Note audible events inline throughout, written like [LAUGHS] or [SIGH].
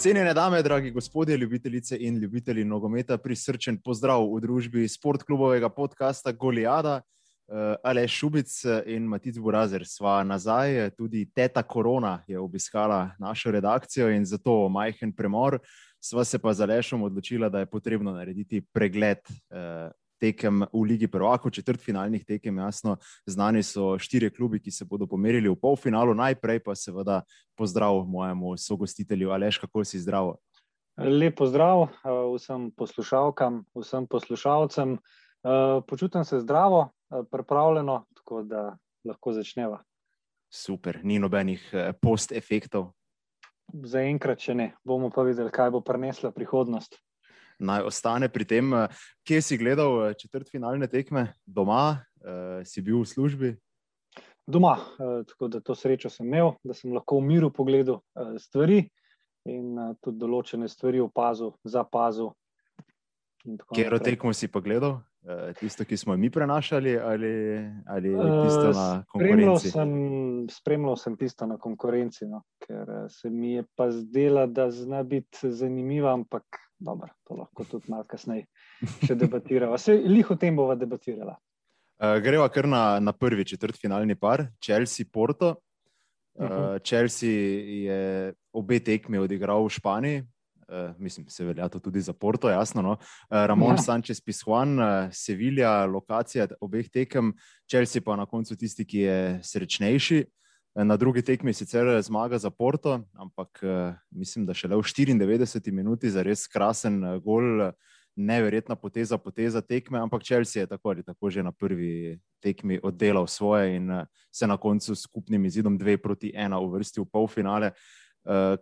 Cenjene dame, dragi gospodje, ljubitelice in ljubitelji nogometa, prisrčen pozdrav v družbi sportklubovega podcasta Goliada. Uh, Ale Šubic in Matic Burazer sva nazaj, tudi teta Korona je obiskala našo redakcijo in zato majhen premor. Sva se pa za Lešom odločila, da je potrebno narediti pregled uh, tekem v Ligi Prvako, četrt finalnih tekem, jasno, znani so štiri klubi, ki se bodo pomerili v polfinalu. Najprej pa seveda pozdrav mojemu sogostitelju Aleš, kako si zdrav. Lep pozdrav vsem poslušalkam, vsem poslušalcem. Počutim se zdravo, pripravljeno, tako da lahko začneva. Super, ni nobenih post-efektov. Zaenkrat še ne, bomo pa videli, kaj bo prinesla prihodnost naj ostane pri tem. Eh, kje si gledal eh, četrt finalne tekme, doma, uh, si bil v službi? Doma, uh, tako da to srečo sem imel, da sem lahko v miru pogledal uh, stvari in uh, tudi določene stvari opazil, zapazil. Kjer tekmo si pa gledal? Tisto, ki smo mi prenašali, ali, ali tisto na konkurenci? Spremljal sem, spremljal sem tisto na konkurenci, no, ker se mi je pa zdela, da zna biti zanimiva, ampak dobro, to lahko tudi malo kasneje še debatiramo. Se jih o tem bova debatirala. Uh, greva kar na, na prvi četrtfinalni par, Chelsea-Porto. Uh, uh -huh. Chelsea je obe tekmi odigral v Španiji, uh, mislim, se velja to tudi za Porto, jasno. No? Uh, Ramon ja. Sanchez Pizjuan, uh, Sevilla, lokacija obeh tekem, Chelsea pa na koncu tisti, ki je srečnejši. Uh, Na drugi tekmi sicer zmaga za Porto, ampak eh, mislim, da šele v 94 minuti za res krasen eh, gol, neverjetna poteza, poteza tekme. Ampak Chelsea je tako ali tako že na prvi tekmi oddelal svoje in eh, se na koncu s skupnim izidom 2 proti 1 uvrstil v polfinale.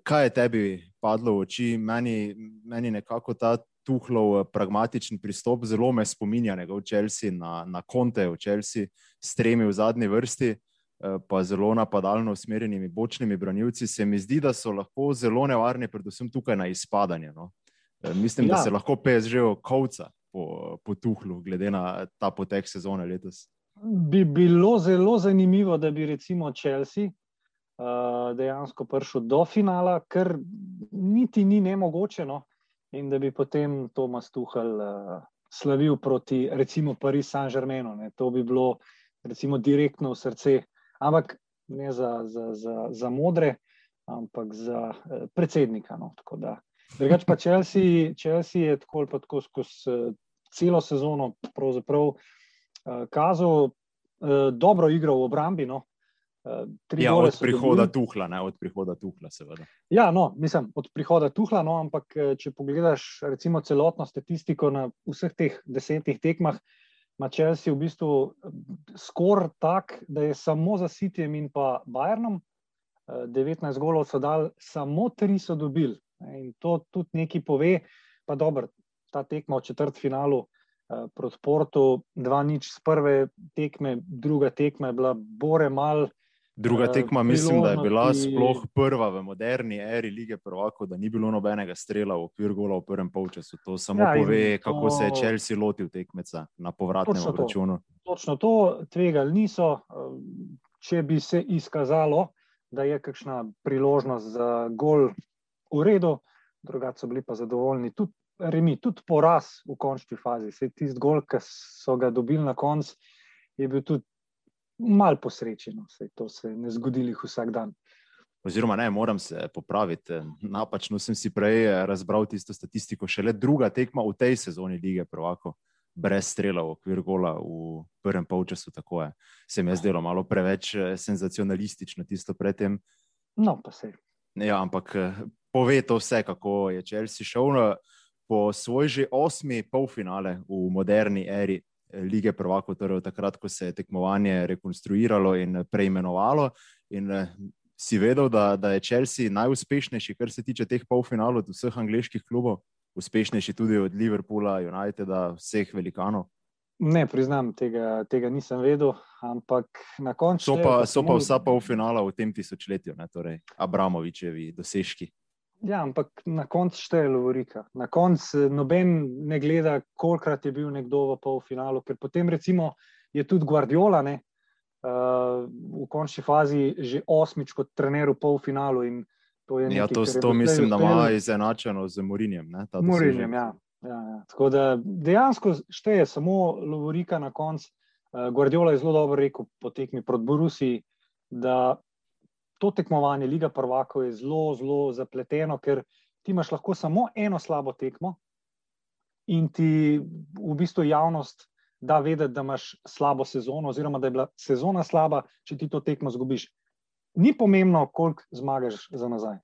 Kaj je tebi padlo v oči? Meni, meni nekako ta tuhlov pragmatičen pristop zelo me spominja v Chelsea na, na konte v Chelsea s tremi v zadnji vrsti. Eh, pa zelo napadalno usmerjenimi bočnimi branilci, se mi zdi, da so lahko zelo nevarni, predvsem tukaj na izpadanje. No. Eh, mislim, ja. da se lahko PSG kovca po, po tuhlu, glede na ta potek sezone letos. Bi bilo zelo zanimivo, da bi recimo Chelsea uh, dejansko prišel do finala, kar niti ni nemogoče, no? in da bi potem Tomas Tuhel uh, slavil proti recimo Paris Saint-Germainu. To bi bilo recimo direktno v srce uh, ampak ne za, za, za, za modre, ampak za eh, predsednika. No, Drugač pa Chelsea, Chelsea je tako ali tako skozi eh, celo sezono pravzaprav eh, kazal dobro igro v obrambi. No. Eh, ja, od prihoda dobili. tuhla, ne od prihoda tuhla, seveda. Ja, no, mislim, od prihoda tuhla, no, ampak če pogledaš recimo celotno statistiko na vseh teh desetih tekmah, ima Chelsea v bistvu eh, skor tak, da je samo za Cityjem in pa Bayernom, 19 eh, golov so dal, samo tri so dobili. In to tudi nekaj pove, pa dobro, ta tekma v četrt finalu eh, proti Portu, dva nič z prve tekme, druga tekma je bila bore mal. Druga eh, tekma, mislim, da je bila sploh prva v moderni eri lige prvako, da ni bilo nobenega strela v okvir gola v prvem polčasu. To samo ja, pove, to... kako se je Chelsea lotil tekmeca na povratnem računu. Točno to, tvegali niso. Če bi se izkazalo, da je kakšna priložnost za gol v redu, drugače so bili pa zadovoljni. Tudi, remi, tudi poraz v končni fazi. Tisti gol, ki so ga dobili na koncu, je bil tudi malo posrečeno, se to se ne zgodi vsak dan. Oziroma, ne, moram se popraviti. Napačno sem si prej eh, razbral tisto statistiko. Šele druga tekma v tej sezoni lige Provako, brez strela v okvir gola v prvem polčasu. Tako je. Se mi je zdelo malo preveč eh, senzacionalistično tisto predtem. No, pa se. Ja, ampak eh, pove to vse, kako je Chelsea šel po svoj že osmi polfinale v moderni eri lige prvako, torej takrat, ko se je tekmovanje rekonstruiralo in preimenovalo. In eh, si vedel, da, da je Chelsea najuspešnejši, kar se tiče teh polfinalov od vseh angliških klubov, uspešnejši tudi od Liverpoola, Uniteda, vseh velikanov. Ne, priznam, tega, tega nisem vedel, ampak na koncu. So pa, so pa vsa polfinala v tem tisočletju, ne, torej Abramovičevi dosežki. Ja, ampak na koncu šteje Lovorika. Na koncu eh, noben ne gleda, kolikrat je bil nekdo v polfinalu, ker potem recimo je tudi Guardiola ne, uh, v končni fazi že osmič kot trener v polfinalu in To je Ja, nekaj, to, kar je to doslej mislim, da ima izenačeno z Morinjem. ne, Morinjem, ja. Ja, ja. Tako da dejansko šteje samo Lovorika na koncu. Uh, Guardiola je zelo dobro rekel po tekmi proti Borusiji, da to tekmovanje Liga prvakov je zelo, zelo zapleteno, ker ti imaš lahko samo eno slabo tekmo in ti v bistvu javnost da vedeti, da imaš slabo sezono, oziroma da je bila sezona slaba, če ti to tekmo zgubiš. Ni pomembno, koliko zmagaš za nazaj.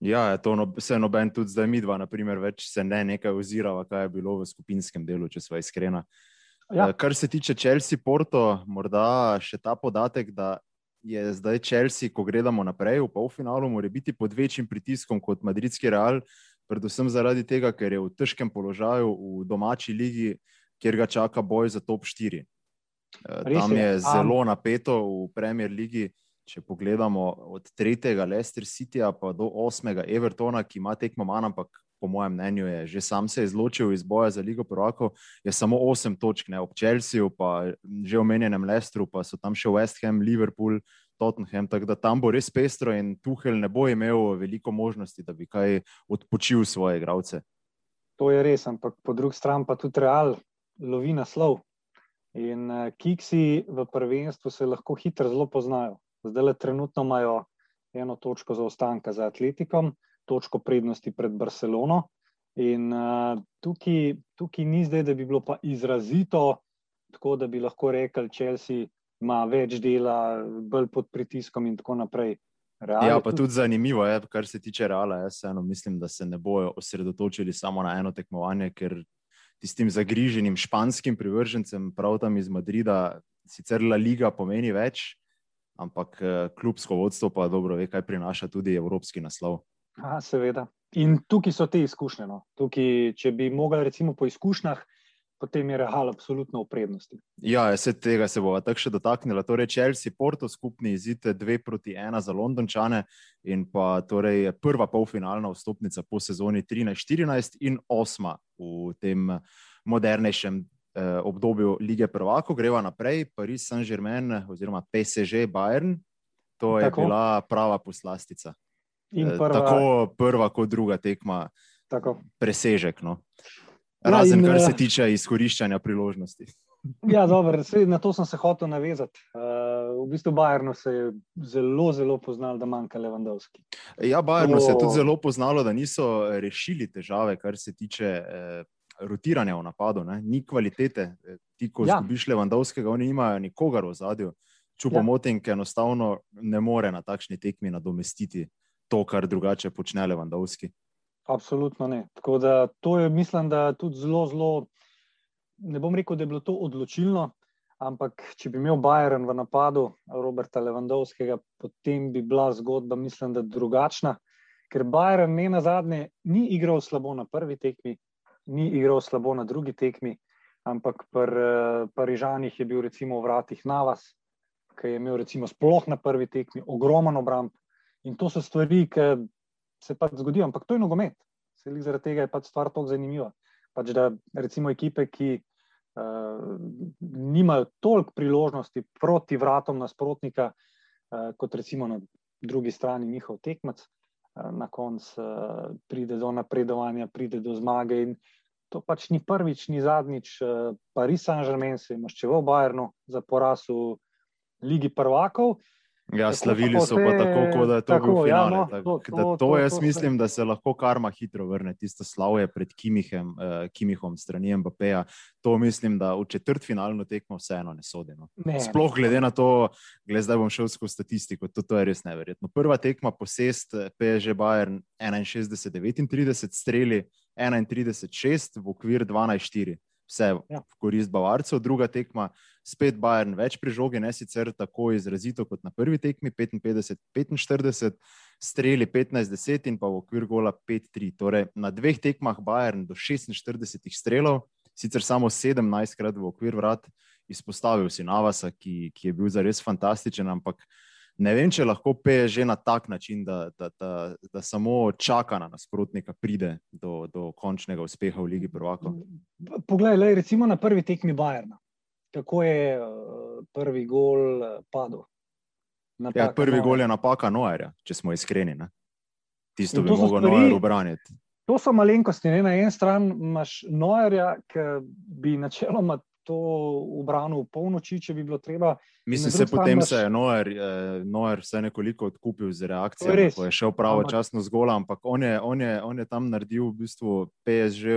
Ja, je to no, se noben tudi zdaj mi dva, naprimer, več se ne nekaj ozirava, kaj je bilo v skupinskem delu, če sva iskrena. Ja. Eh, Kar se tiče Chelsea, Porto, morda še ta podatek, da je zdaj Chelsea, ko gledamo naprej v polfinalu, mora biti pod večjim pritiskom kot Madridski Real, predvsem zaradi tega, ker je v težkem položaju v domači ligi, kjer ga čaka boj za top 4. Res Tam je, zelo napeto v Premier ligi. Če pogledamo od tretjega Leicester Cityja pa do osmega Evertona, ki ima tekmo manj, ampak po mojem mnenju je že sam se izločil iz boja za Ligo Prvakov, je samo osem točk, ne ob Chelseaju, pa že omenjenem Leicesteru, pa so tam še West Ham, Liverpool, Tottenham, tako da tam bo res pestro in Tuhel ne bo imel veliko možnosti, da bi kaj odpočil svoje igralce. To je res, ampak po drugi strani pa tudi Real lovi naslov. In uh, Kiksi v prvenstvu se lahko hitro zelo poznajo. Zdaj le trenutno imajo eno točko zaostanka za Atletikom, točko prednosti pred Barcelono. In uh, tukaj, tukaj ni zdaj, da bi bilo pa izrazito tako, da bi lahko rekli, Chelsea ima več dela, bolj pod pritiskom in tako naprej. Real Ja, pa tudi zanimivo je, kar se tiče Reala. Jaz vseeno mislim, da se ne bojo osredotočili samo na eno tekmovanje, ker tistim zagriženim španskim privržencem, prav tam iz Madrida, sicer La Liga pomeni več, ampak eh, klubsko vodstvo pa dobro ve, kaj prinaša tudi evropski naslov. Aha, seveda. In tukaj so te izkušnje. No. Tukaj, če bi mogli, recimo, po izkušnjah, potem je Real absolutno v prednosti. Ja, se tega se bova tako še dotaknila. Torej, Chelsea, Porto, skupni izid 2 proti 1 za Londončane in pa torej prva polfinalna vstopnica po sezoni 13-14 in osma v tem modernejšem eh, obdobju lige prvako. Greva naprej, Paris Saint-Germain oziroma PSG Bayern. To je Tako. bila prava poslastica. In Eh, prva, Tako prva kot druga tekma, tako. presežek. No. Ja, Razen, in, kar eh, se tiče izkoriščanja priložnosti. [LAUGHS] Ja, dobro, na to sem se hotel navezati. Uh, v bistvu Bajernu se je zelo, zelo poznal, da manjka Levandovski. Ja, Bajernu se je To- tudi zelo poznalo, da niso rešili težave, kar se tiče eh, rotiranja v napadu. Ne? Ni kvalitete. Eh, Ti, ko Ja. izgubiš Levandovskega, oni nimajo nikogar v zadju. Čupo Ja. ker enostavno ne more na takšni tekmi nadomestiti to, kar drugače počne Levandovski. Absolutno ne. Tako da to je, mislim, da tudi zelo, zelo. Ne bom rekel, da je bilo to odločilno, ampak če bi imel Bajern v napadu Roberta Levandovskega, potem bi bila zgodba, mislim, da drugačna. Ker Bajern ne na zadnje ni igral slabo na prvi tekmi, ni igral slabo na drugi tekmi, ampak pri eh, Parižanih je bil recimo v vratih Navas, ki je imel recimo sploh na prvi tekmi ogromen obramb. In to so stvari, ki se pač zgodijo, ampak to je nogomet. Se jih zaradi tega je pač stvar tako zanimiva. Pač da recimo ekipe, ki uh, nimajo toliko priložnosti proti vratom nasprotnika, uh, kot recimo na drugi strani njihov tekmec, uh, na koncu uh, pride do napredovanja, pride do zmage. In to pač ni prvič, ni zadnjič. Uh, Paris Saint-Germain se je maščeval v Bayernu za poraz v Ligi prvakov. Ja, Tako slavili so pa tako, kot da je to tako, bil ja, finale. no, tako, to- to- to to- jaz to mislim, da se lahko karma hitro vrne, tisto slavje pred Kimihem, uh, Kimihom strani Mbappéja. To mislim, da v četrtfinalno tekmo vseeno ne sodi. No. Ne, Sploh glede na to, gled, zdaj bom šel skozi statistiko, to, to je res neverjetno. Prva tekma posest PSG Bayern 61-39 streli, 31-6 v okvir 12-4. Vse Ja. v korist Bavarcev, druga tekma, spet Bayern več pri žogi, ne sicer tako izrazito kot na prvi tekmi, 55-45, streli 15-10 in pa v okvir gola 5-3. Torej, na dveh tekmah Bayern do 46 strelov, sicer samo 17 krat v okvir vrat, izpostavil si Navasa, ki, ki je bil zares fantastičen, ampak ne vem, če lahko peje že na tak način, da, da, da, da samo čaka na nasprotnika, pride do, do končnega uspeha v Ligi Prvakov. Poglej, lej, recimo na prvi tekmi Bajerna, kako je uh, prvi gol uh, padel. Ja, prvi Neuerja. gol je napaka Noerja, če smo iskreni. Ne? Tisto bi lahko Noer obraniti. To so malenkosti. Ne? Na eni strani imaš Noerja, ki bi načeloma to obranil v polnoči, če bi bilo treba. Mislim, da potem se je Noer, eh, Noer vse nekoliko odkupil z reakcijo, ko je šel pravočasno z gola, ampak on je, on, je, on je tam naredil v bistvu PSG.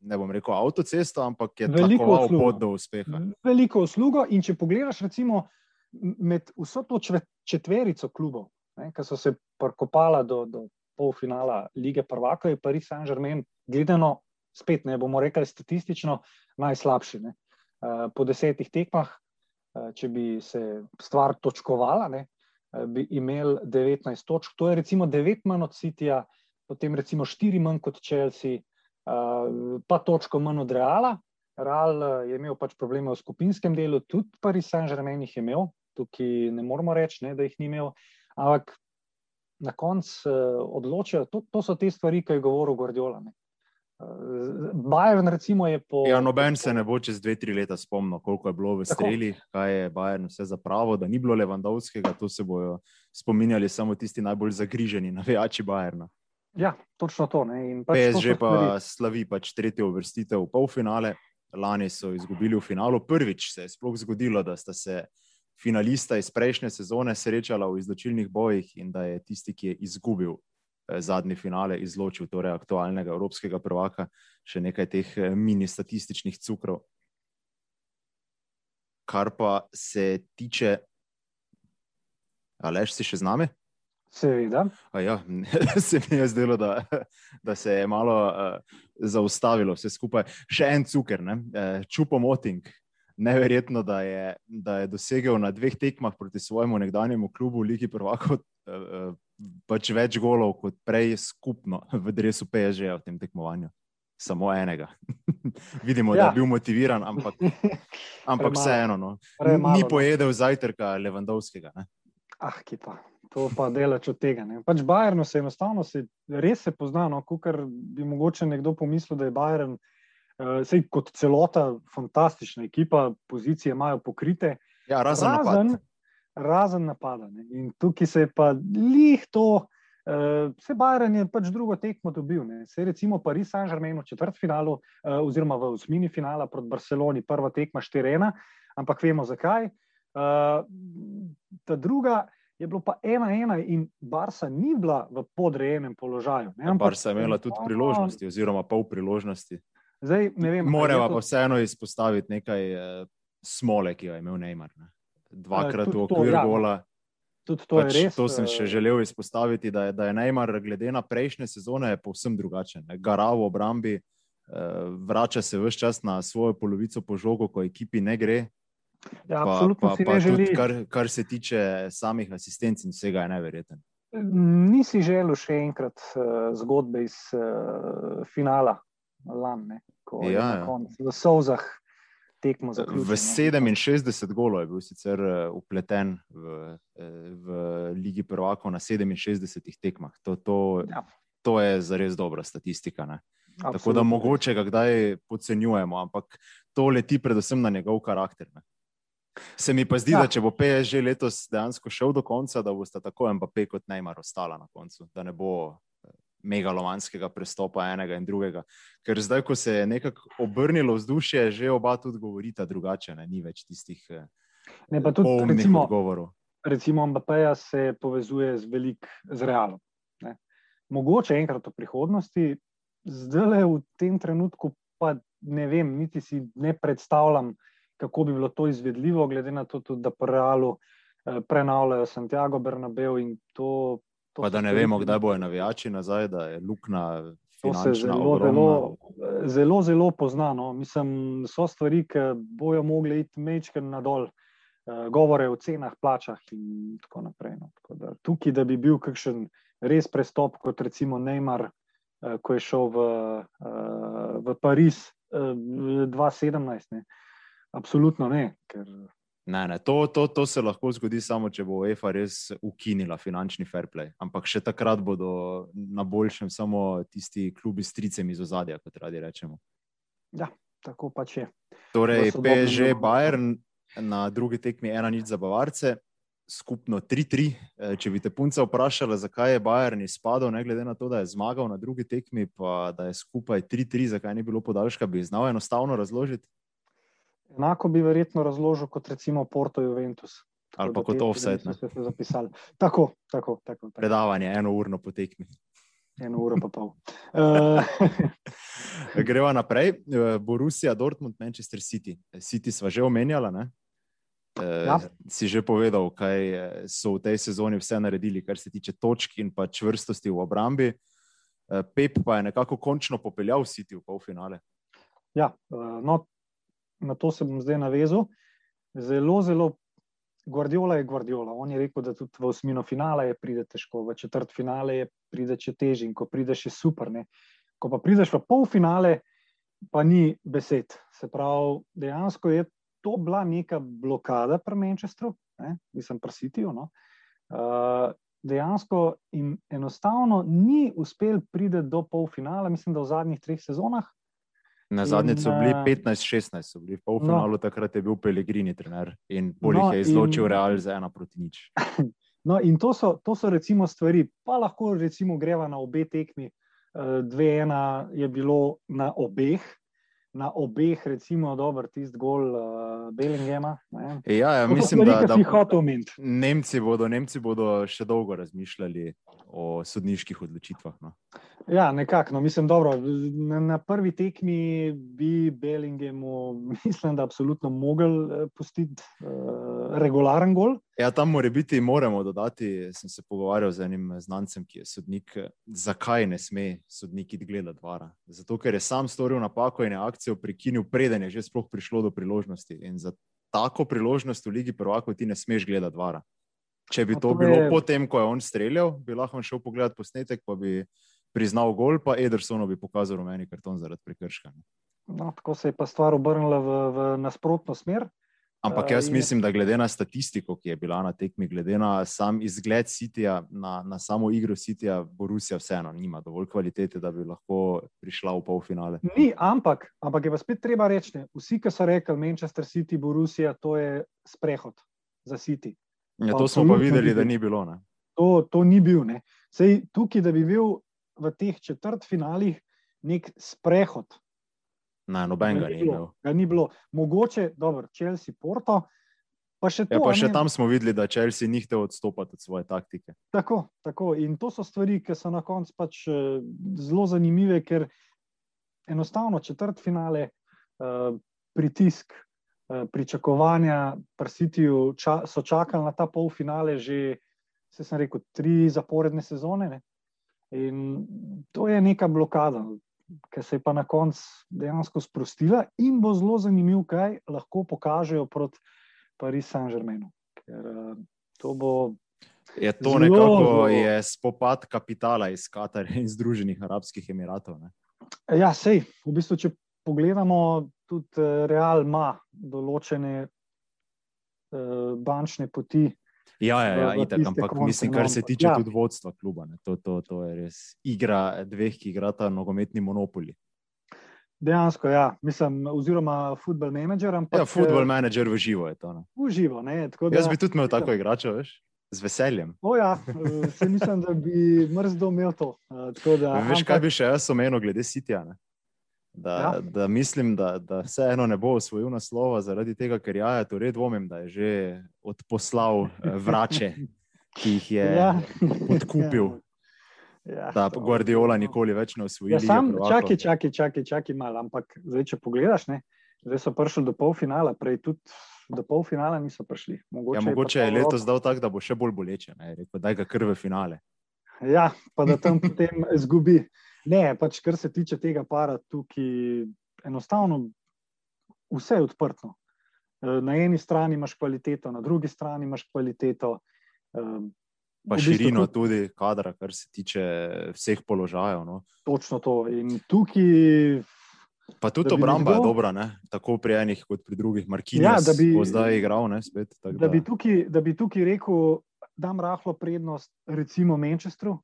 Ne bom rekel avtocesto, ampak je veliko pot do uspeha. Veliko uslugo. In če pogledaš, recimo, med vso to četverico klubov, ki so se prkopala do, do polfinala lige Prvaka, je Paris Saint-Germain, gledano, spet ne bomo rekli statistično, najslabši. Ne. Eh, po desetih tekmah, eh, če bi se stvar točkovala, ne, eh, bi imel 19 točk. To je recimo 9 manj od Cityja, potem recimo 4 manj kot Chelsea, pa točko manj od Reala. Real je imel pač probleme v skupinskem delu, tudi Paris Saint-Germain jih je imel, tukaj ne moramo reči, ne, da jih ni imel. Ampak na koncu uh, odločijo, to, to so te stvari, ki je govoril Gordiola. Ne. Bayern, recimo, je po. Ja, noben se ne bo čez dve, tri leta spomnil, koliko je bilo v streljih, kaj je Bayern vse zapravo, da ni bilo Levandovskega. To se bojo spominjali samo tisti najbolj zagriženi navijači Bayerna. Ja, točno to. Pač PSG to pa slavi pač tretjo uvrstitev v polfinale. Lani so izgubili v finalu. Prvič se je sploh zgodilo, da sta se finalista iz prejšnje sezone srečala v izločilnih bojih in da je tisti, ki je izgubil eh, zadnji finale, izločil torej aktualnega evropskega prvaka, še nekaj teh eh, mini statističnih cukrov. Kar pa se tiče, ali si še z nami? Seveda. Ja, [LAUGHS] se mi je zdelo, da, da se je malo uh, zaustavilo vse skupaj. Še en cuker, uh, čupo moting, neverjetno, da je, da je dosegel na dveh tekmah proti svojemu nekdanjemu klubu, Ligi Prvako, eh, eh, pač več golov kot prej skupno v Dresu PSG v tem tekmovanju. Samo enega. [LAUGHS] Vidimo, ja. da je ja. bil motiviran, ampak, [LAUGHS] ampak vseeno. No. Ni no. pojedel zajtrka Levandovskega. Ne? Ah, ki pa. To pa delač od tega. Ne. Pač Bajerno se enostavno, se, res se pozna, no, kot bi mogoče nekdo pomislil, da je Bajerno uh, sej, kot celota, fantastična ekipa, pozicije imajo pokrite. Ja, razen, razen napad. Razen napada. Ne. In tukaj se je pa lih to, uh, vse Bajren je pač drugo tekmo dobil. Ne. Se recimo Paris Saint-Germain v četrtfinalu, uh, oziroma v osmini finala proti Barceloni, prva tekma 4-1, ampak vemo zakaj. Uh, ta druga. Je bilo pa ena, ena, in Barca ni bila v podrejenem položaju. Barca je imela tudi priložnosti, oziroma pol priložnosti. Zdaj, Moramo pa vseeno izpostaviti nekaj uh, smole, ki jo je imel Neymar. Ne? Dvakrat uh, v okviru ja, gola. To, pač, res, to sem še eh, želel izpostaviti, da je, da je Neymar, glede na prejšnje sezone, povsem drugačen. Garav v obrambi, uh, vrača se vse čas na svojo polovico po žogu, ko ekipi ne gre. Ja, pa, absolutno pa, si pa ne želim. Kar, kar se tiče samih asistenc in vsega, je neverjeten. Nisi želel še enkrat uh, zgodbe iz uh, finala lani, ko ja, je ja. koncu, v Sovzah tekmo za klub. V 67 golov je bil sicer upleten eh, v, v Ligi Prvakov na 67 tekmah. To, to, ja. to je zares dobra statistika. Ne? Tako da mogoče ga kdaj podcenjujemo, ampak to leti predvsem na njegov karakter. Ne? Se mi pa zdi, ja. da če bo PSG letos dejansko šel do konca, da bo sta tako Mbappé kot Neymar ostala na koncu, da ne bo megalomanskega prestopa enega in drugega. Ker zdaj, ko se je nekako obrnilo vzdušje, že oba tudi govorita drugače, ne? ni več tistih eh, ne, pa tudi recimo, odgovorov. Recimo, Mbappéja se povezuje z velik z realom. Ne? Mogoče enkrat v prihodnosti, zdaj le v tem trenutku, pa ne vem, niti si ne predstavljam, kako bi bilo to izvedljivo, glede na to, tudi, da po realu eh, prenavljajo Santiago Bernabeu in to Pa da ne vemo, kdaj bojo navijači nazaj, da je luknja. To se zelo, zelo, zelo, zelo poznano. Mislim, so stvari, ki bojo mogli iti mečke nadol, uh, govore o cenah, plačah in tako naprej. No. Tako da, tukaj, da bi bil kakšen res prestop, kot recimo Neymar, uh, ko je šel v, uh, v Pariz uh, 2017, ne. Absolutno ne. Ker, Ne, ne, to, to, to se lahko zgodi samo, če bo UEFA res ukinila finančni fair play. Ampak še takrat bodo na boljšem samo tisti klubi s tricami iz ozadja, kot radi rečemo. Ja, tako pač je. Torej, PSG Bayern na drugi tekmi ena nič za Bavarce. skupno 3-3. Eh, če bi te punca vprašala, zakaj je Bayern izpadel, ne glede na to, da je zmagal na drugi tekmi, pa da je skupaj 3-3, zakaj ni bilo podaljška, bi znal enostavno razložiti. Enako bi verjetno razložil kot recimo Porto Juventus. Ali pa kot offset. Tako, tako, tako, tako. Predavanje, eno urno po tekmi. Eno uro pa pol. [LAUGHS] Greva naprej. Eh, Borussia, Dortmund, Manchester City. City sva že omenjala, ne? Ja. Si že povedal, kaj eh, so v tej sezoni vse naredili, kar se tiče točk in pa čvrstosti v obrambi. Eh, Pep pa je nekako končno popeljal City v polfinale. Ja, no, na to se bom zdaj navezal. Zelo, zelo Guardiola je Guardiola. On je rekel, da tudi v osmino finale je pride težko, v četrt finale je pride še težje in ko prideš je super. Ne? Ko pa prideš v polfinale, pa ni besed. Se pravi, dejansko je to bila neka blokada pri Manchesteru, nisem presitio. No? Uh, dejansko jim enostavno ni uspel priti do polfinala, mislim, da v zadnjih treh sezonah. Na zadnji so bili 15-16, eh, so bili v polfinalu, no, takrat je bil Pelegrini trener in bolj no, jih je izločil in, Real za ena proti nič. [LAUGHS] No, in to so, to so recimo stvari, pa lahko recimo greva na obe tekmi. Eh, dve ena je bilo na obeh, na obeh, recimo, dober tisti gol uh, Bellingema. Ja, ja, mislim, da, da Nemci bodo, Nemci bodo še dolgo razmišljali o sodniških odločitvah. No. Ja, nekako. No, mislim, dobro, na, na prvi tekmi bi Bellingemu, [LAUGHS] mislim, da absolutno mogel uh, pustiti uh, regularen gol. Ja, tam mora biti, moramo dodati. Sem se pogovarjal z enim znancem, ki je sodnik, zakaj ne sme sodnik iti gledati vara. Zato, ker je sam storil napako in je akcijo prekinil, preden je že sploh prišlo do priložnosti. In za tako priložnost v Ligi Prvako ti ne smeš gledati vara. Če bi to, to bilo je... potem, ko je on streljal, bi lahko šel pogledat posnetek, pa bi priznal gol, pa Edersonu bi pokazal rumeni karton zaradi prekrška. No, tako se je pa stvar obrnila v, v nasprotno smer. Ampak jaz mislim, da glede na statistiko, ki je bila na tekmi, glede na sam izgled Sitija, na, na samo igro Sitija, Borusija vseeno nima dovolj kvalitete, da bi lahko prišla v polfinale. Ni, ampak, ampak je pa spet treba reči, ne, vsi, ki so rekli Manchester City, Borusija, to je sprehod za City. Ja, to smo pa videli, da ni bilo. To, to ni bil. Sej, tukaj, da bi bil v teh četrt finalih nek sprehod Na nobenega ni bilo. Ni bilo. Mogoče, dobro, Chelsea, Porto. Pa še, ja, to, ja, pa še tam smo videli, da Chelsea ni hotel odstopiti od svoje taktike. Tako, tako. In to so stvari, ki so na koncu pač uh, zelo zanimive, ker enostavno četrt finale, uh, eh, pritisk, uh, pričakovanja, prsitijo, ča, so čakali na ta polfinale že, se sem rekel, tri zaporedne sezone. Ne? In to je neka blokada ki se je pa na koncu dejansko sprostila, in bo zelo zanimivo, kaj lahko pokažejo proti Parizu Saint-Germainu. Ker uh, to bo. Je to zelo, nekako zelo... je spopad kapitala iz Katarja in Združenih arabskih emiratov? Ne? Ja, sej, v bistvu, če pogledamo, tudi eh, Real ima določene uh, bančne poti, Ja, ja, ja itak, ampak mislim, kar se tiče ja. tudi vodstva kluba. To, to, to je res igra dveh, ki igrata nogometni monopoli. Dejansko, ja, mislim, oziroma football manager. Ampak, ja, football eh, manager v živo je to. Ne? V živo, ne. Da, Jaz bi tudi imel tako igrača, veš. Z veseljem. O, ja, eh, se mislim, da bi mrzdo imel to. Eh, da, veš, ampak... kaj bi še jaz omenil glede sitja? Ne? Da, ja. da mislim, da, da vseeno ne bo osvojil naslova, zaradi tega, ker ja, to red dvomim, da je že odposlal eh, vrače, ki jih je ja. odkupil. [LAUGHS] Ja, da Guardiola nikoli več ne osvoji. Ja, čakaj, čakaj, čakaj, čakaj malo. Ampak zdaj, če pogledaš, ne, zdaj so prišli do polfinala, prej tudi do polfinala niso prišli. Mogoče, ja, mogoče je, je letos dal tako, da bo še bolj boleče. Rekel, daj ga krve finale. Ja, pa da tam potem izgubi. Ne, pač kar se tiče tega para, tukaj enostavno vse je odprto. Eh, na eni strani imaš kvaliteto, na drugi strani imaš kvaliteto. Eh, pa širino tudi kadra, kar se tiče vseh položajev. No. Točno to. In tukaj. Pa tudi obramba je dobra, ne? tako pri enih kot pri drugih. Markinj ja, je zdaj igral. Ne, spet, da, da. Bi tukaj, da bi tukaj rekel, da dam rahlo prednost, recimo Manchesteru,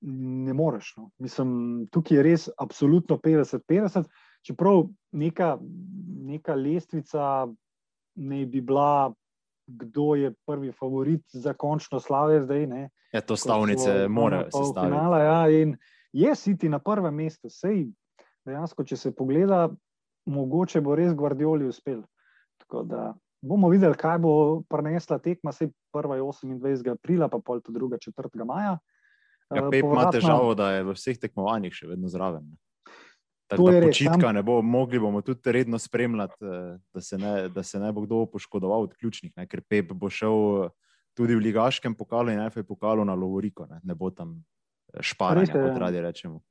ne moreš. No. Mislim, tukaj je res absolutno 50-50, čeprav neka, neka lestvica ne bi bila kdo je prvi favorit za končno slave zdaj. Ne, ja, to stavnice morajo sestaviti. Ja, in je City na prvem mestu, sej dejansko, če se pogleda, mogoče bo res Guardioli uspel. Tako da bomo videli, kaj bo prenesla tekma, se prva je 28. aprila, pa pol to druga 4. maja. Ja, Pep ima težavo, da je v vseh tekmovanjih še vedno zraven. Tako da počitka ne bo, mogli bomo tudi redno spremljati, eh, da se ne, da se ne bo kdo poškodoval od ključnih, ne? ker Pep bo šel eh, tudi v ligaškem pokalu in FA pokalu na Lovoriko, ne, ne bo tam eh, šparanje, kot ja. radi rečemo.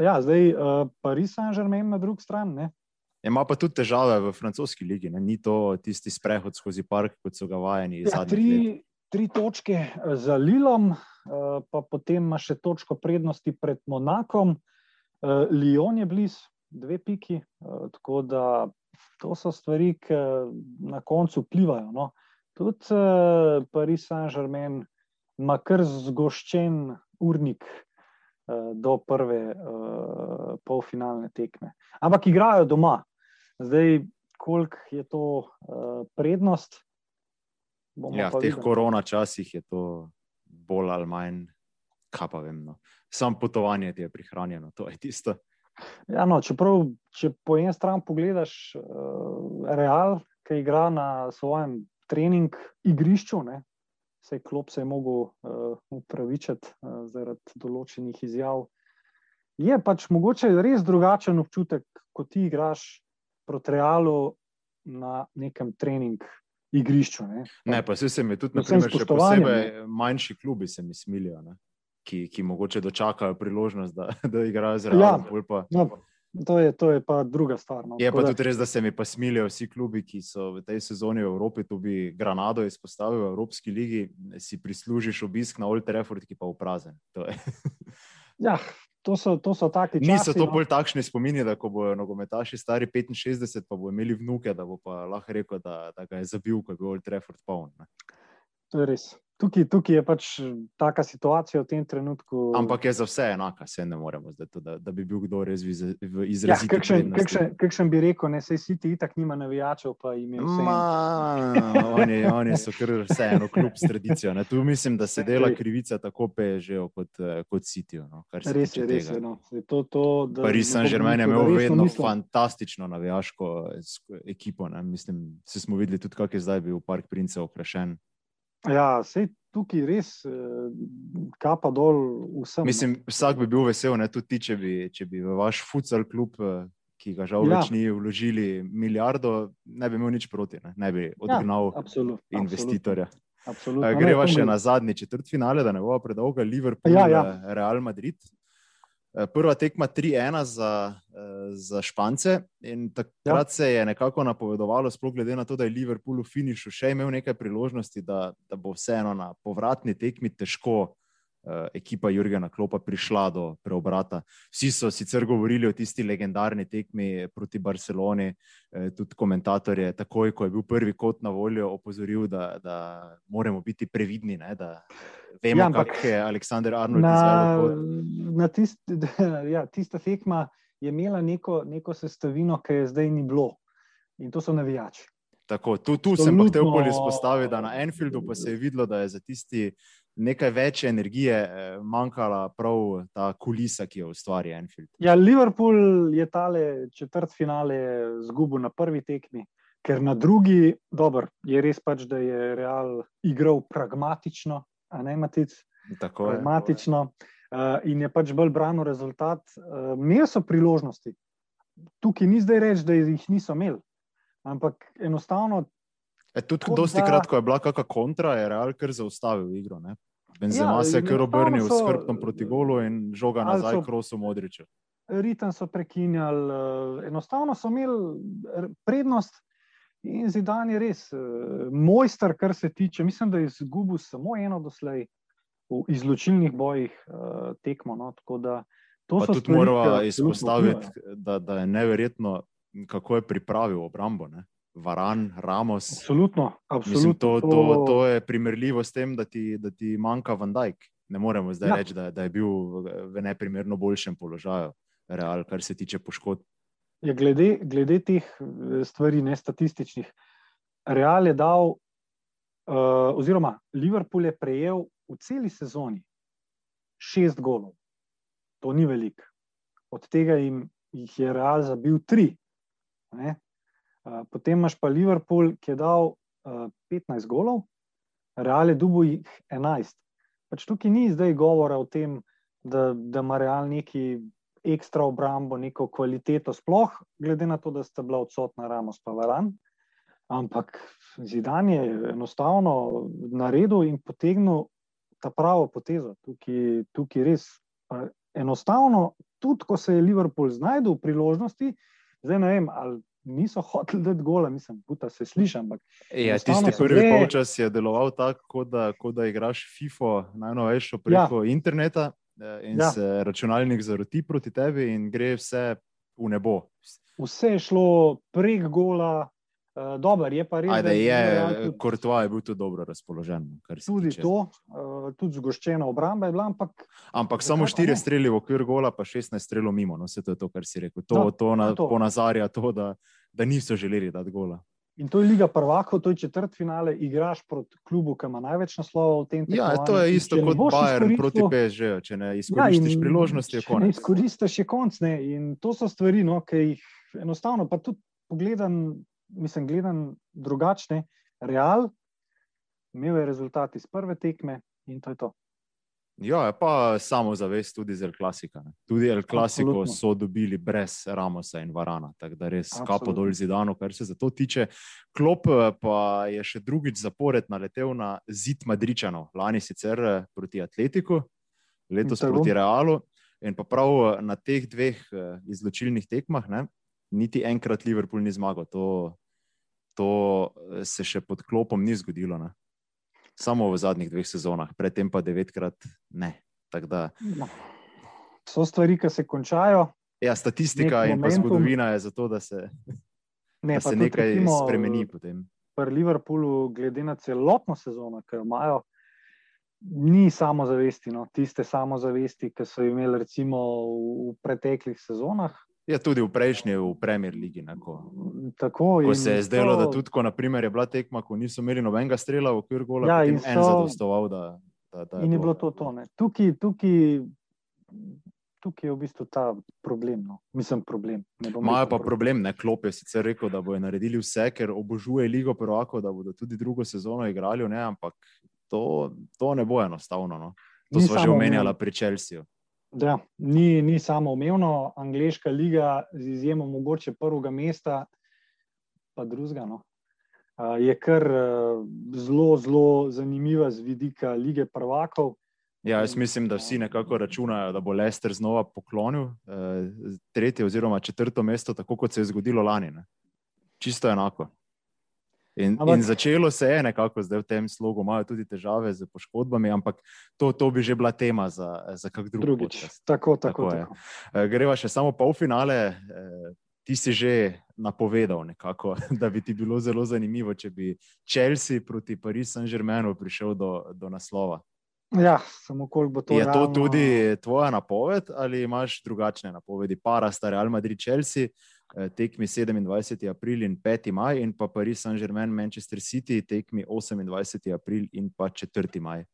Ja, zdaj uh, Paris Saint-Germain na drugi strani. Ima pa tudi težave v francoski ligi, ne? ni to tisti sprehod skozi park, kot so ga vajeni. Ja, tri, tri točke eh, za Lilom, eh, pa potem ima še točko prednosti pred Monakom, eh, Lyon je blizu, dve piki. Tako da to so stvari, ki na koncu vplivajo. No? Tudi Paris Saint-Germain ima kar zgoščen urnik. Do prve polfinalne tekme. Ampak igrajo doma, Zdaj, koliko je to prednost? Ja, v teh korona časih je to bolj ali manj, kaj pa vem. No. Sam potovanje ti je prihranjeno, to je tisto. Ja, no, čeprav, če po eni strani pogledaš uh, Real, ki igra na svojem trening igrišču, ne, se je klop se je mogel uh, upravičiti uh, zaradi določenih izjav. Je pač mogoče res drugačen občutek, ko ti igraš proti realu na nekem treningu. Igrišču, ne? ne, pa se, mi tudi, naprimer, še posebej ne? manjši klubi, se mi smilijo, ki, ki mogoče dočakajo priložnost, da, da igrajo z realom. Ja, no, to, je, to je pa druga stvar. No. Je pa da... tudi res, da se mi pa smilijo vsi klubi, ki so v tej sezoni v Evropi. Tu bi Granado izpostavil v Evropski ligi, si prislužiš obisk na Old Trafford, ki pa je prazen. ja, To so, to so taki časi. Niso to no? bolj takšni spomini, da ko bojo nogometaši stari 65, pa bo imeli vnuke, da bo pa lahko rekel, da, da ga je zabil, ko je bil Old Trafford poln. To je res tukaj, tukaj je pač taka situacija v tem trenutku. Ampak je za vse enaka, se ne moremo zdaj, to, da, da bi bil kdo res v izrazu. Ja, kakšen, kakšen, kakšen bi rekel, ne se si ti itak nima navijačev, pa jim je vse. Oni, oni so kar vseeno, kljub s tradicijo. Ne. Tu mislim, da se dela krivica tako pežejo kot, kot sitijo. No, res je, res je. No. To, to, Paris Saint-Germain je imel vedno mislim. fantastično navijaško ekipo. Ne. Mislim, se smo videli tudi, kak je zdaj bil Park Prince okrašen. Ja, sej tukaj res uh, kapa dol vsem. Mislim, vsak bi bil vesel, ne tudi ti, če bi, če bi v vaš futsal klub, uh, ki ga žal ja. več ni vložili milijardo, ne bi imel nič proti, ne, ne bi ja, odgnal ja, absolut, investitorja. Absolutno. Greva še na zadnji četrt finale, da ne bo predolga Liverpool, ja, ja. Real Madrid. Eh, prva tekma 3-1 za, eh, za Špance. Takrat ja. se je nekako napovedovalo, sploh glede na to, da je Liverpool v finišu še imel nekaj priložnosti, da, da bo vseeno na povratni tekmi težko uh, ekipa Jurgena Klopa prišla do preobrata. Vsi so sicer govorili o tisti legendarni tekmi proti Barceloni, uh, tudi komentator je takoj, ko je bil prvi kot na voljo, opozoril, da, da moramo biti previdni. Ne, da, Vemo, ja, kako je Aleksandr Arnold izvedel. Na tist, [LAUGHS] ja, tista tekma je imela neko, neko sestavino, ki je zdaj ni bilo. In to so navijači. Tako, tu tu sem pa hotel bolj izpostaviti, da na Enfieldu pa se je videlo, da je za tisti nekaj več energije eh, manjkala prav ta kulisa, ki jo ustvari Enfield. Ja, Liverpool je tale četrt finale zgubil na prvi tekmi, ker na drugi, dobro, je res pač, da je Real igral pragmatično a ne matic. Tako je. Pragmatično uh, in je pač bolj branil rezultat. Uh, imeli so priložnosti. Tukaj ni zdaj reči, da jih niso imeli, ampak enostavno. E, tudi, dosti da... kratko je bila kakšna kontra, je Real kar zaustavil igro. Ne? Benzema ja, se je kar obrnil so... s hrbtom proti golu in žoga nazaj, so... krosu modriče. Ritem so prekinjali, uh, enostavno so imeli prednost, In Zidan je res uh, mojster, kar se tiče. Mislim, da je izgubil samo eno doslej v izločilnih bojih uh, tekmo. No? To pa tudi moramo izpostaviti, da, da je neverjetno, kako je pripravil obrambo. Ne? Varan, Ramos. Absolutno. absolutno. Mislim, to, to, to je primerljivo s tem, da ti, da ti manjka Van Dijk. Ne moremo zdaj ja. reči, da, da je bil v neprimerno boljšem položaju, real, kar se tiče poškodb. Je glede, glede teh eh, stvari, ne statističnih, Real je dal uh, oziroma Liverpool je prejel v celi sezoni šest golov. To ni veliko. Od tega jim jih je Real zabil tri. Uh, potem imaš pa Liverpool, ki je dal uh, 15 golov, Real je dubo jih 11. Pač tukaj ni zdaj govora o tem, da, da ima Real neki ekstra obrambo, neko kvaliteto, sploh glede na to, da sta bila odsotna Ramos pa Varan. Ampak zidan je enostavno naredil in potegnil ta pravo potezo. Tukaj, tukaj res enostavno, tudi ko se je Liverpool znašel v priložnosti, zdaj ne vem, ali niso hoteli dati gola, mislim, da se sliši. Ja, tisti prvi dve... polčas je deloval tako, da, da igraš FIFO najnovejšo preko ja. interneta. Eh, in ja. se računalnik zaroti proti tebi, in gre vse v nebo. Vse je šlo prek gola, uh, dober, je pa res. Ajde, je, Kortva je bil tudi dobro razpoložen. Tudi tiče. to, uh, tudi zgoščena obramba je bila. Ampak, ampak samo štiri streli v okvir gola, pa 16 strelov mimo. No, to je to, kar si rekel. To, no, to, na, to. ponazarja to, da, da niso želeli dati gola. In to je Liga prvakov, to je četrt finale, igraš proti klubu, ki ima največ naslovov v tem trenutku. Ja, to je isto kot Bayern proti PSG, če ne izkoristiš ja, priložnosti, je konec. Ne izkoristiš je konc, ne. In to so stvari, no, ki jih enostavno, pa tudi pogledam, mislim, gledam drugačne. Real, imel je rezultat iz prve tekme in to je to. Ja, pa samo zavest tudi z El Klasika. Tudi El Klasiko so dobili brez Ramosa in Varana, tako da res Absolutno. kapo dol zidano, kar se za to tiče. Klop eh, pa je še drugič zapored naletel na zid Madričanov, lani sicer eh, proti Atletiku, letos proti Realu. In pa prav eh, na teh dveh izločilnih tekmah, ne, niti enkrat Liverpool ni zmagal. To, to se še pod klopom ni zgodilo. Ne samo v zadnjih dveh sezonah, predtem pa devetkrat ne. Da... No. So stvari, ki se končajo. Ja, statistika in zgodovina je zato, da se, ne, da se nekaj recimo, spremeni. Pri Liverpoolu, glede na celotno sezono, ki jo imajo, ni samozavesti. No. Tiste samozavesti, ki so imeli recimo v preteklih sezonah, Je tudi v prejšnji, v Premier League. Tako, ko se je zdelo, to... da tudi, ko naprimer, je bila tekma, ko niso imeli nobenega strela v okviru gola, ja, in so... en zadostoval. Da, da, da je in je bilo to. to tukaj, tukaj, tukaj je v bistvu ta problem. No. Mislim, problem. Imajo pa problem, ne klop je sicer rekel, da bodo naredili vse, ker obožuje Ligo Prvako, da bodo tudi drugo sezono igrali, ne, ampak to, to ne bo enostavno. No. To smo že omenjali pri Čelsiju. Da, ni, ni samo umevno, angliška liga, z izjemo mogoče prvega mesta, pa drugega. No. Je kar zelo, zelo zanimiva z vidika lige prvakov. Ja, jaz mislim, da vsi nekako računajo, da bo Lester znova poklonil eh, tretje oziroma četrto mesto, tako kot se je zgodilo lani. Ne. Čisto enako. In, ampak, in začelo se je nekako zdaj v tem slogu, imajo tudi težave z poškodbami, ampak to, to bi že bila tema za, za kak drug drugič. Tako, tako, tako, tako. E, greva še samo polfinale. E, ti si že napovedal, nekako, [LAUGHS] da bi ti bilo zelo zanimivo, če bi Chelsea proti Parisu Saint-Germainu prišel do, do naslova. Ja, samo koliko bo to. Je realno... to tudi tvoja napoved ali imaš drugačne napovedi? Para sta Real Madrid, Chelsea, Eh, tekmi 27. april in 5. maj, in pa Paris Saint-Germain, Manchester City, tekmi 28. april in pa 4. maj.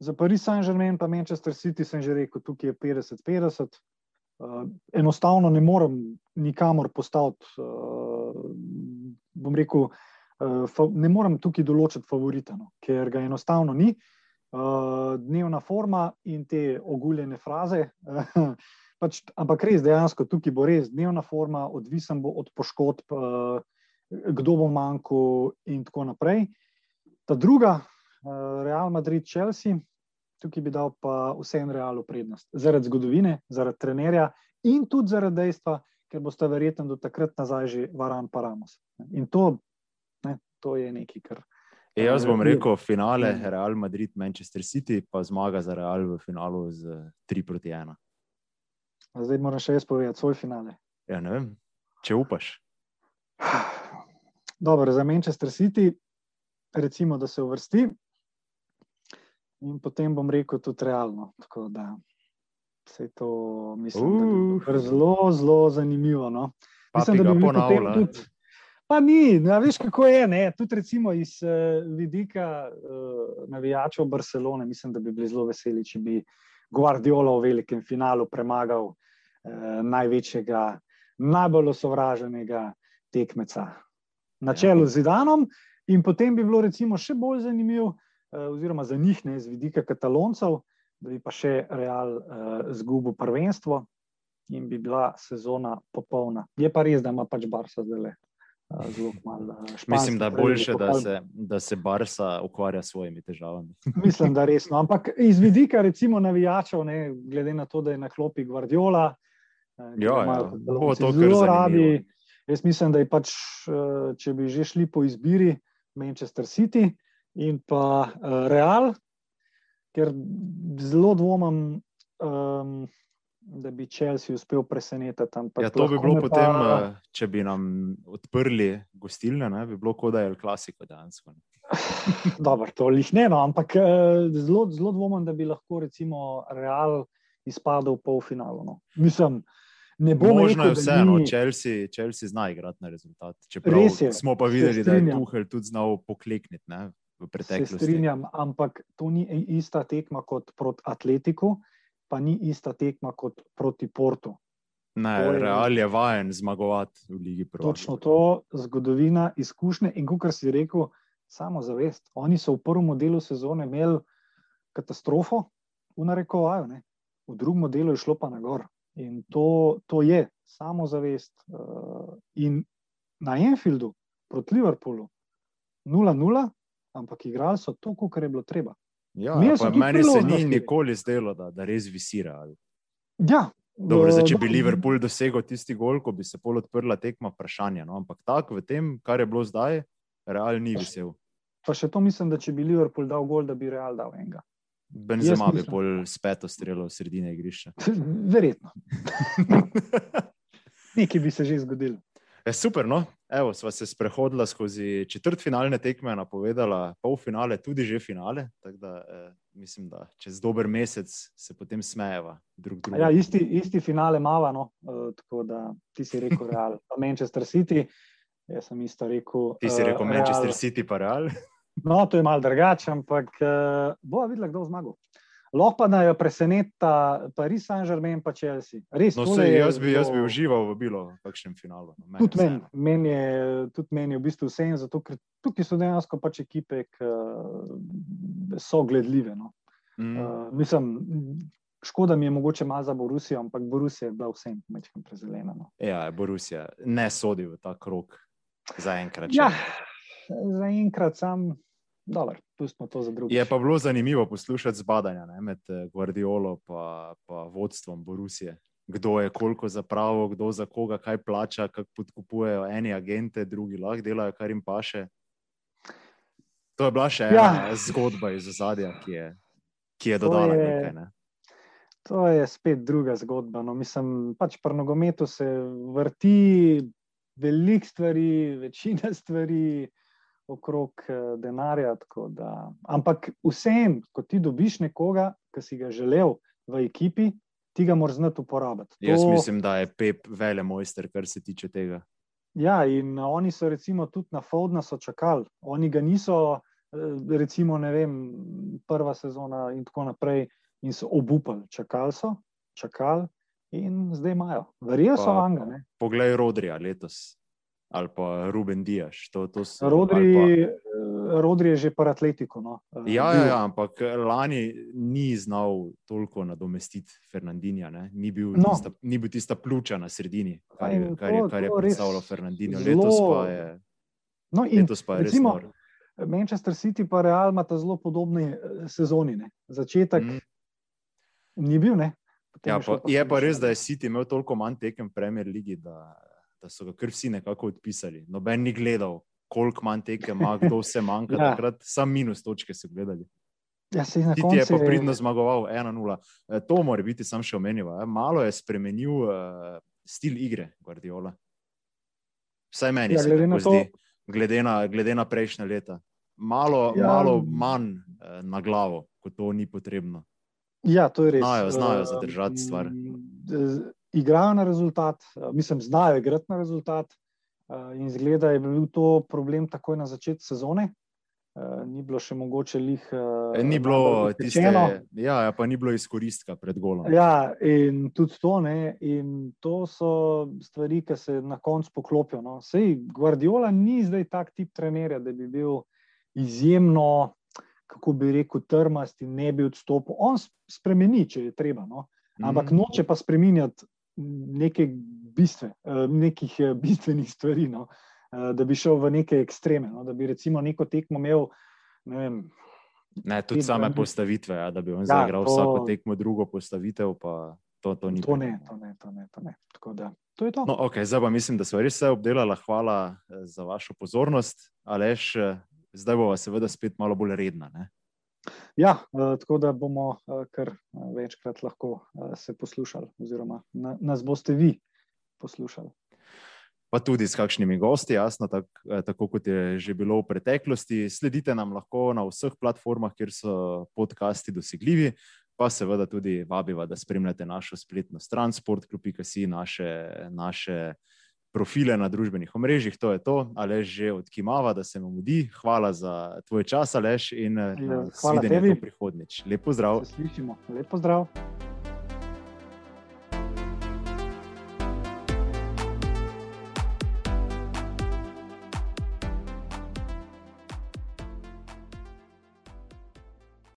Za Paris Saint-Germain in Manchester City sem že rekel, tukaj je 50-50. Uh, eh, enostavno ne morem nikamor postaviti, uh, bom rekel, uh, ne morem tukaj določiti favorita, no, ker ga enostavno ni. Uh, dnevna forma in te oguljene fraze. [LAUGHS] Pač, ampak res, dejansko tukaj bo res dnevna forma, odvisen bo od poškodb, uh, kdo bo manjkal, in tako naprej. Ta druga, uh, Real Madrid, Chelsea, tukaj bi dal pa vsem realu prednost. Zaradi zgodovine, zaradi trenerja in tudi zaradi dejstva, ker boste verjetno do takrat nazaj že varan paramos. In to, ne, to je nekaj, kar. E, jaz bom rekel, finale Real Madrid, Manchester City, pa zmaga za Real v finalu z 3 proti 1. Zdaj moram še jaz povedati svoj finale. Ja, ne vem, če upaš. Dobro, za Manchester City, recimo, da se uvrsti, in potem bom rekel tudi realno. Tako da se to mislim, uh. da je zelo, zelo zanimivo. No. Mislim, da bi ponavljal. Pa ni, no, veš, kako je. Ne? Tudi recimo iz uh, vidika uh, navijačev Barcelone, mislim, da bi bili zelo veseli, če bi Guardiola v velikem finalu premagal uh, največjega, najbolj osovraženega tekmeca na čelu z Zidanom. In potem bi bilo recimo še bolj zanimivo, uh, oziroma za njih, ne z vidika kataloncev, da bi pa še Real uh, zgubil prvenstvo in bi bila sezona popolna. Je pa res, da ima pač Barca zdaj le. Mislim, da je boljše, da se, da se Barca ukvarja s svojimi težavami. [LAUGHS] Mislim, da resno. Ampak iz vidika, recimo, navijačev, ne, glede na to, da je na klopi Guardiola, ja, ja. bo to zelo radi. Jaz mislim, da je pač, če bi že šli po izbiri Manchester City in pa Real, ker zelo dvomim. Um, da bi Chelsea uspel presenetiti. Ja, to bi bilo potem, pa... Eh, če bi nam odprli gostilne, ne, bi bilo kot da je klasiko dejansko. [LAUGHS] Dobro, to jih ne, no, ampak eh, zelo, zelo dvomim, da bi lahko recimo Real izpadel v polfinalu. No. Mislim, ne bo možno. Je vseeno, ni... Chelsea, Chelsea zna igrati na rezultat. Čeprav smo pa videli, da je Tuhel tudi znal poklekniti. Ne, Se strinjam, ampak to ni ista tekma kot proti Atletiku, pa ni ista tekma kot proti Portu. Ne, je, Real je vajen zmagovati v Ligi Pro. Točno to, zgodovina, izkušnje in kot si rekel, samo zavest. Oni so v prvem delu sezone imeli katastrofo, v narekovaju, ne? v drugem delu je šlo pa na gor. In to, to je samo zavest. Uh, in na Enfieldu proti Liverpoolu 0-0, ampak igrali so to, kar je bilo treba. Ja, meni se ni nikoli zdelo, da, da res visira. Ja, Dobro, zdaj, če bi Liverpool dosegel tisti gol, ko bi se pol odprla tekma, vprašanje. No? Ampak tako v tem, kar je bilo zdaj, Real ni vesel. Pa še to mislim, da če bi Liverpool dal gol, da bi Real dal enega. Benzema bi pol spet streljal v sredine igrišča. [LAUGHS] Verjetno. [LAUGHS] Nekaj bi se že zgodilo. Je super, no? Evo, sva se sprehodila skozi četrt finalne tekme, napovedala pol finale, tudi že finale. Da, eh, mislim, da čez dober mesec se potem smejeva drug drugemu. Ja, isti, isti finale mava, no? uh, tako da ti si rekel Real, [LAUGHS] pa Manchester City. Jaz sem isto rekel. Ti si rekel uh, Manchester Real. City, pa Real. no, to je mal drugače, ampak uh, bo videla, kdo zmaga. Lahko pa da jo preseneta Paris Saint-Germain in Chelsea. Res, no, se, jaz, bi, jaz bi užival v bilo, kakšnem finalu. No, tudi meni men je, tudi men je v bistvu vse in zato, ker tukaj so dejansko pač ekipe, ki so gledljive. No. Mm. Uh, mislim, škoda mi je mogoče malo za Borusijo, ampak Borusija je bila vsem mečkim prezelena. No. Ja, Borusija ne sodi v ta krok zaenkrat. Ja, zaenkrat sam. Dobar, je pa bilo zanimivo poslušati zbadanja ne, med eh, Guardiolo in vodstvom Borusije. Kdo je koliko za pravo, kdo za koga, kaj plača, kako podkupujejo eni agente, drugi lahko delajo, kar jim paše. To je bila še ena ja. zgodba iz ozadja, ki je, ki je dodala je, nekaj. Ne. To je spet druga zgodba. No, mislim, pač pri nogometu se vrti veliko stvari, večina stvari okrog eh, denarja. Da, ampak vsem, ko ti dobiš nekoga, ki si ga želel v ekipi, ti ga moraš znati uporabiti. To... Jaz mislim, da je Pep vele mojster, kar se tiče tega. Ja, in oni so recimo tudi na Fodna so čakali. Oni ga niso, eh, recimo, ne vem, prva sezona in tako naprej, in so obupali. Čakali so, čakali in zdaj imajo. Verjetno so vanga. Poglej, Rodrija letos ali pa Ruben Diaš. To, to so, Rodri, pa... Eh, Rodri je že par atletiko. No. Eh, ja, ja, ja, ampak lani ni znal toliko nadomestiti Fernandinja. Ni bil, no. tista, ni bil tista pljuča na sredini, kar je, kar je, kar je predstavljalo Fernandinjo. Letos pa je. No, in, letos pa je recimo, Manchester City in Real imata zelo podobne eh, sezoni. Ne. Začetek mm. ni bil. Ja, pa, je pa res, da je City imel toliko manj tekem v Premier League, da da so ga kar vsi nekako odpisali. Noben ni gledal, koliko manj teke ima, kdo vse manjka. [LAUGHS] ja. Takrat samo minus točke so gledali. Ja, Ti konci... je pa pridno zmagoval 1-0. E, to mora biti sam še omenjivo. Malo je spremenil uh, stil igre Guardiola. Vsaj meni ja, se to zdi, glede na, glede na prejšnje leta. Malo, ja. malo manj uh, na glavo, kot to ni potrebno. Ja, to je res. Znajo, znajo zadržati stvar. Igrajo na rezultat, mislim, znajo igrati na rezultat. In zgleda, da je bil to problem takoj na začetku sezone. Uh, ni bilo še mogoče lih. Ni bilo tiste, ja, ja, pa ni bilo izkoristka pred golom. Ja, in tudi to, ne, in to so stvari, ki se na koncu poklopijo. No. Sej, Guardiola ni zdaj tak tip trenerja, da bi bil izjemno, kako bi rekel, trmast in ne bi odstopil. On spremeni, če je treba, no. ampak mm. noče pa spremenjati neke bistve, uh, nekih bistvenih stvari. No. Eh, da bi šel v neke ekstreme. No? Da bi recimo neko tekmo imel. Ne vem, ne, tudi same dani. postavitve, ja, da bi on ja, zagral to... vsako tekmo, drugo postavitev. To, to, to, ne, to, ne, to, ne, to ne. Tako da, to je to. No, okay, zdaj pa mislim, da smo res vse obdelali. Hvala eh, za vašo pozornost. Alež, eh, zdaj bomo seveda spet malo bolj redna. Ne? Ja, tako da bomo kar večkrat lahko se poslušali, oziroma nas boste vi poslušali pa tudi s kakšnimi gosti, jasno, tak, eh, tako kot je že bilo v preteklosti. Sledite nam lahko na vseh platformah, kjer so podcasti dosegljivi, pa seveda tudi vabiva, da spremljate našo spletno stran, sportklub.si, naše, naše profile na družbenih omrežjih. To je to, Alež že odkimava, da se vam mudi. Hvala za tvoj čas, Alež, in ja, svidenje do prihodnič. Lepo zdrav. Se slišimo. Lepo zdrav.